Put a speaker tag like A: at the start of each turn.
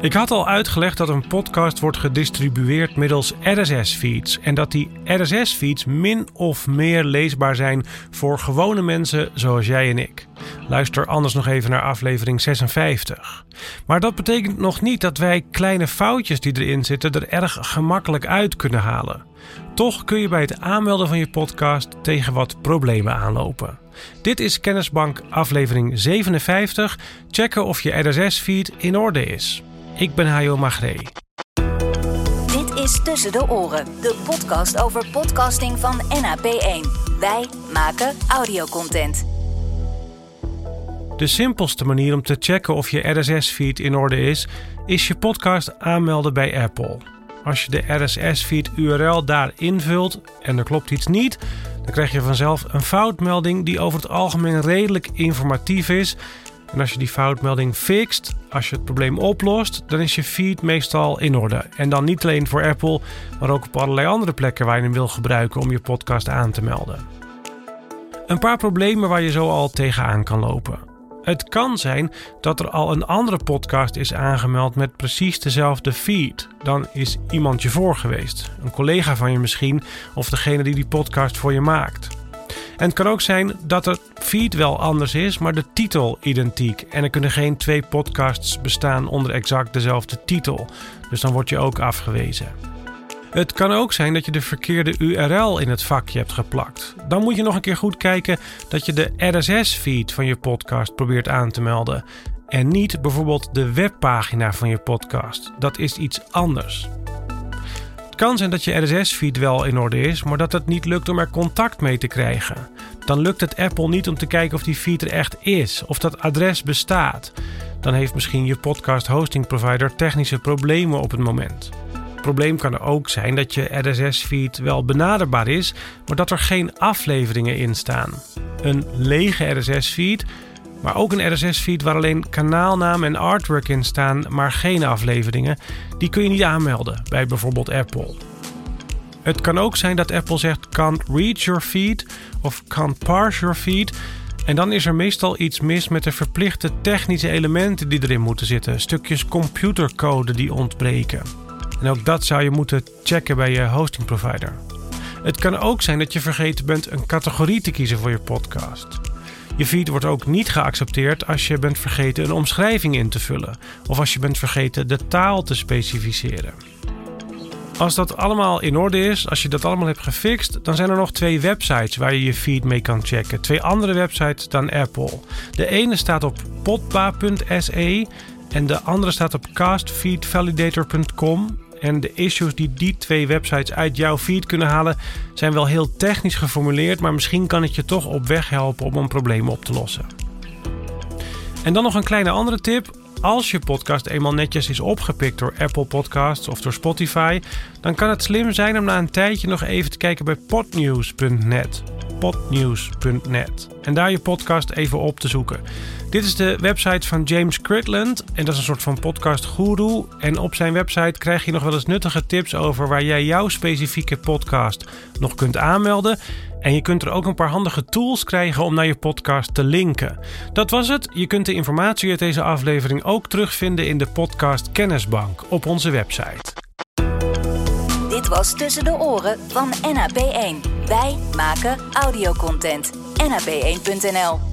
A: Ik had al uitgelegd dat een podcast wordt gedistribueerd middels RSS-feeds en dat die RSS-feeds min of meer leesbaar zijn voor gewone mensen zoals jij en ik. Luister anders nog even naar aflevering 56. Maar dat betekent nog niet dat wij kleine foutjes die erin zitten er erg gemakkelijk uit kunnen halen. Toch kun je bij het aanmelden van je podcast tegen wat problemen aanlopen. Dit is Kennisbank aflevering 57. Checken of je RSS-feed in orde is. Ik ben Hajo Magree.
B: Dit is Tussen de Oren, de podcast over podcasting van NAP1. Wij maken audiocontent.
A: De simpelste manier om te checken of je RSS-feed in orde is, is je podcast aanmelden bij Apple. Als je de RSS-feed URL daar invult en er klopt iets niet, dan krijg je vanzelf een foutmelding die over het algemeen redelijk informatief is en als je die foutmelding fixt, als je het probleem oplost, dan is je feed meestal in orde. En dan niet alleen voor Apple, maar ook op allerlei andere plekken waar je hem wil gebruiken om je podcast aan te melden. Een paar problemen waar je zo al tegenaan kan lopen. Het kan zijn dat er al een andere podcast is aangemeld met precies dezelfde feed. Dan is iemand je voor geweest. Een collega van je misschien, of degene die die podcast voor je maakt. En het kan ook zijn dat het feed wel anders is, maar de titel identiek. En er kunnen geen twee podcasts bestaan onder exact dezelfde titel. Dus dan word je ook afgewezen. Het kan ook zijn dat je de verkeerde URL in het vakje hebt geplakt. Dan moet je nog een keer goed kijken dat je de RSS-feed van je podcast probeert aan te melden. En niet bijvoorbeeld de webpagina van je podcast. Dat is iets anders kan zijn dat je RSS-feed wel in orde is, maar dat het niet lukt om er contact mee te krijgen. Dan lukt het Apple niet om te kijken of die feed er echt is, of dat adres bestaat. Dan heeft misschien je podcast hosting provider technische problemen op het moment. Probleem kan er ook zijn dat je RSS-feed wel benaderbaar is, maar dat er geen afleveringen in staan. Een lege RSS-feed maar ook een RSS-feed waar alleen kanaalnaam en artwork in staan, maar geen afleveringen, die kun je niet aanmelden bij bijvoorbeeld Apple. Het kan ook zijn dat Apple zegt can't read your feed of can't parse your feed. En dan is er meestal iets mis met de verplichte technische elementen die erin moeten zitten. Stukjes computercode die ontbreken. En ook dat zou je moeten checken bij je hosting provider. Het kan ook zijn dat je vergeten bent een categorie te kiezen voor je podcast. Je feed wordt ook niet geaccepteerd als je bent vergeten een omschrijving in te vullen of als je bent vergeten de taal te specificeren. Als dat allemaal in orde is, als je dat allemaal hebt gefixt, dan zijn er nog twee websites waar je je feed mee kan checken. Twee andere websites dan Apple. De ene staat op potpa.se en de andere staat op castfeedvalidator.com. En de issues die die twee websites uit jouw feed kunnen halen, zijn wel heel technisch geformuleerd, maar misschien kan het je toch op weg helpen om een probleem op te lossen. En dan nog een kleine andere tip. Als je podcast eenmaal netjes is opgepikt door Apple Podcasts of door Spotify, dan kan het slim zijn om na een tijdje nog even te kijken bij podnews.net. Podnews.net. En daar je podcast even op te zoeken. Dit is de website van James Critland en dat is een soort van podcast. En op zijn website krijg je nog wel eens nuttige tips over waar jij jouw specifieke podcast nog kunt aanmelden. En je kunt er ook een paar handige tools krijgen om naar je podcast te linken. Dat was het. Je kunt de informatie uit deze aflevering ook terugvinden in de podcast Kennisbank op onze website.
B: Dit was Tussen de Oren van NAP1. Wij maken audiocontent. NAP1.nl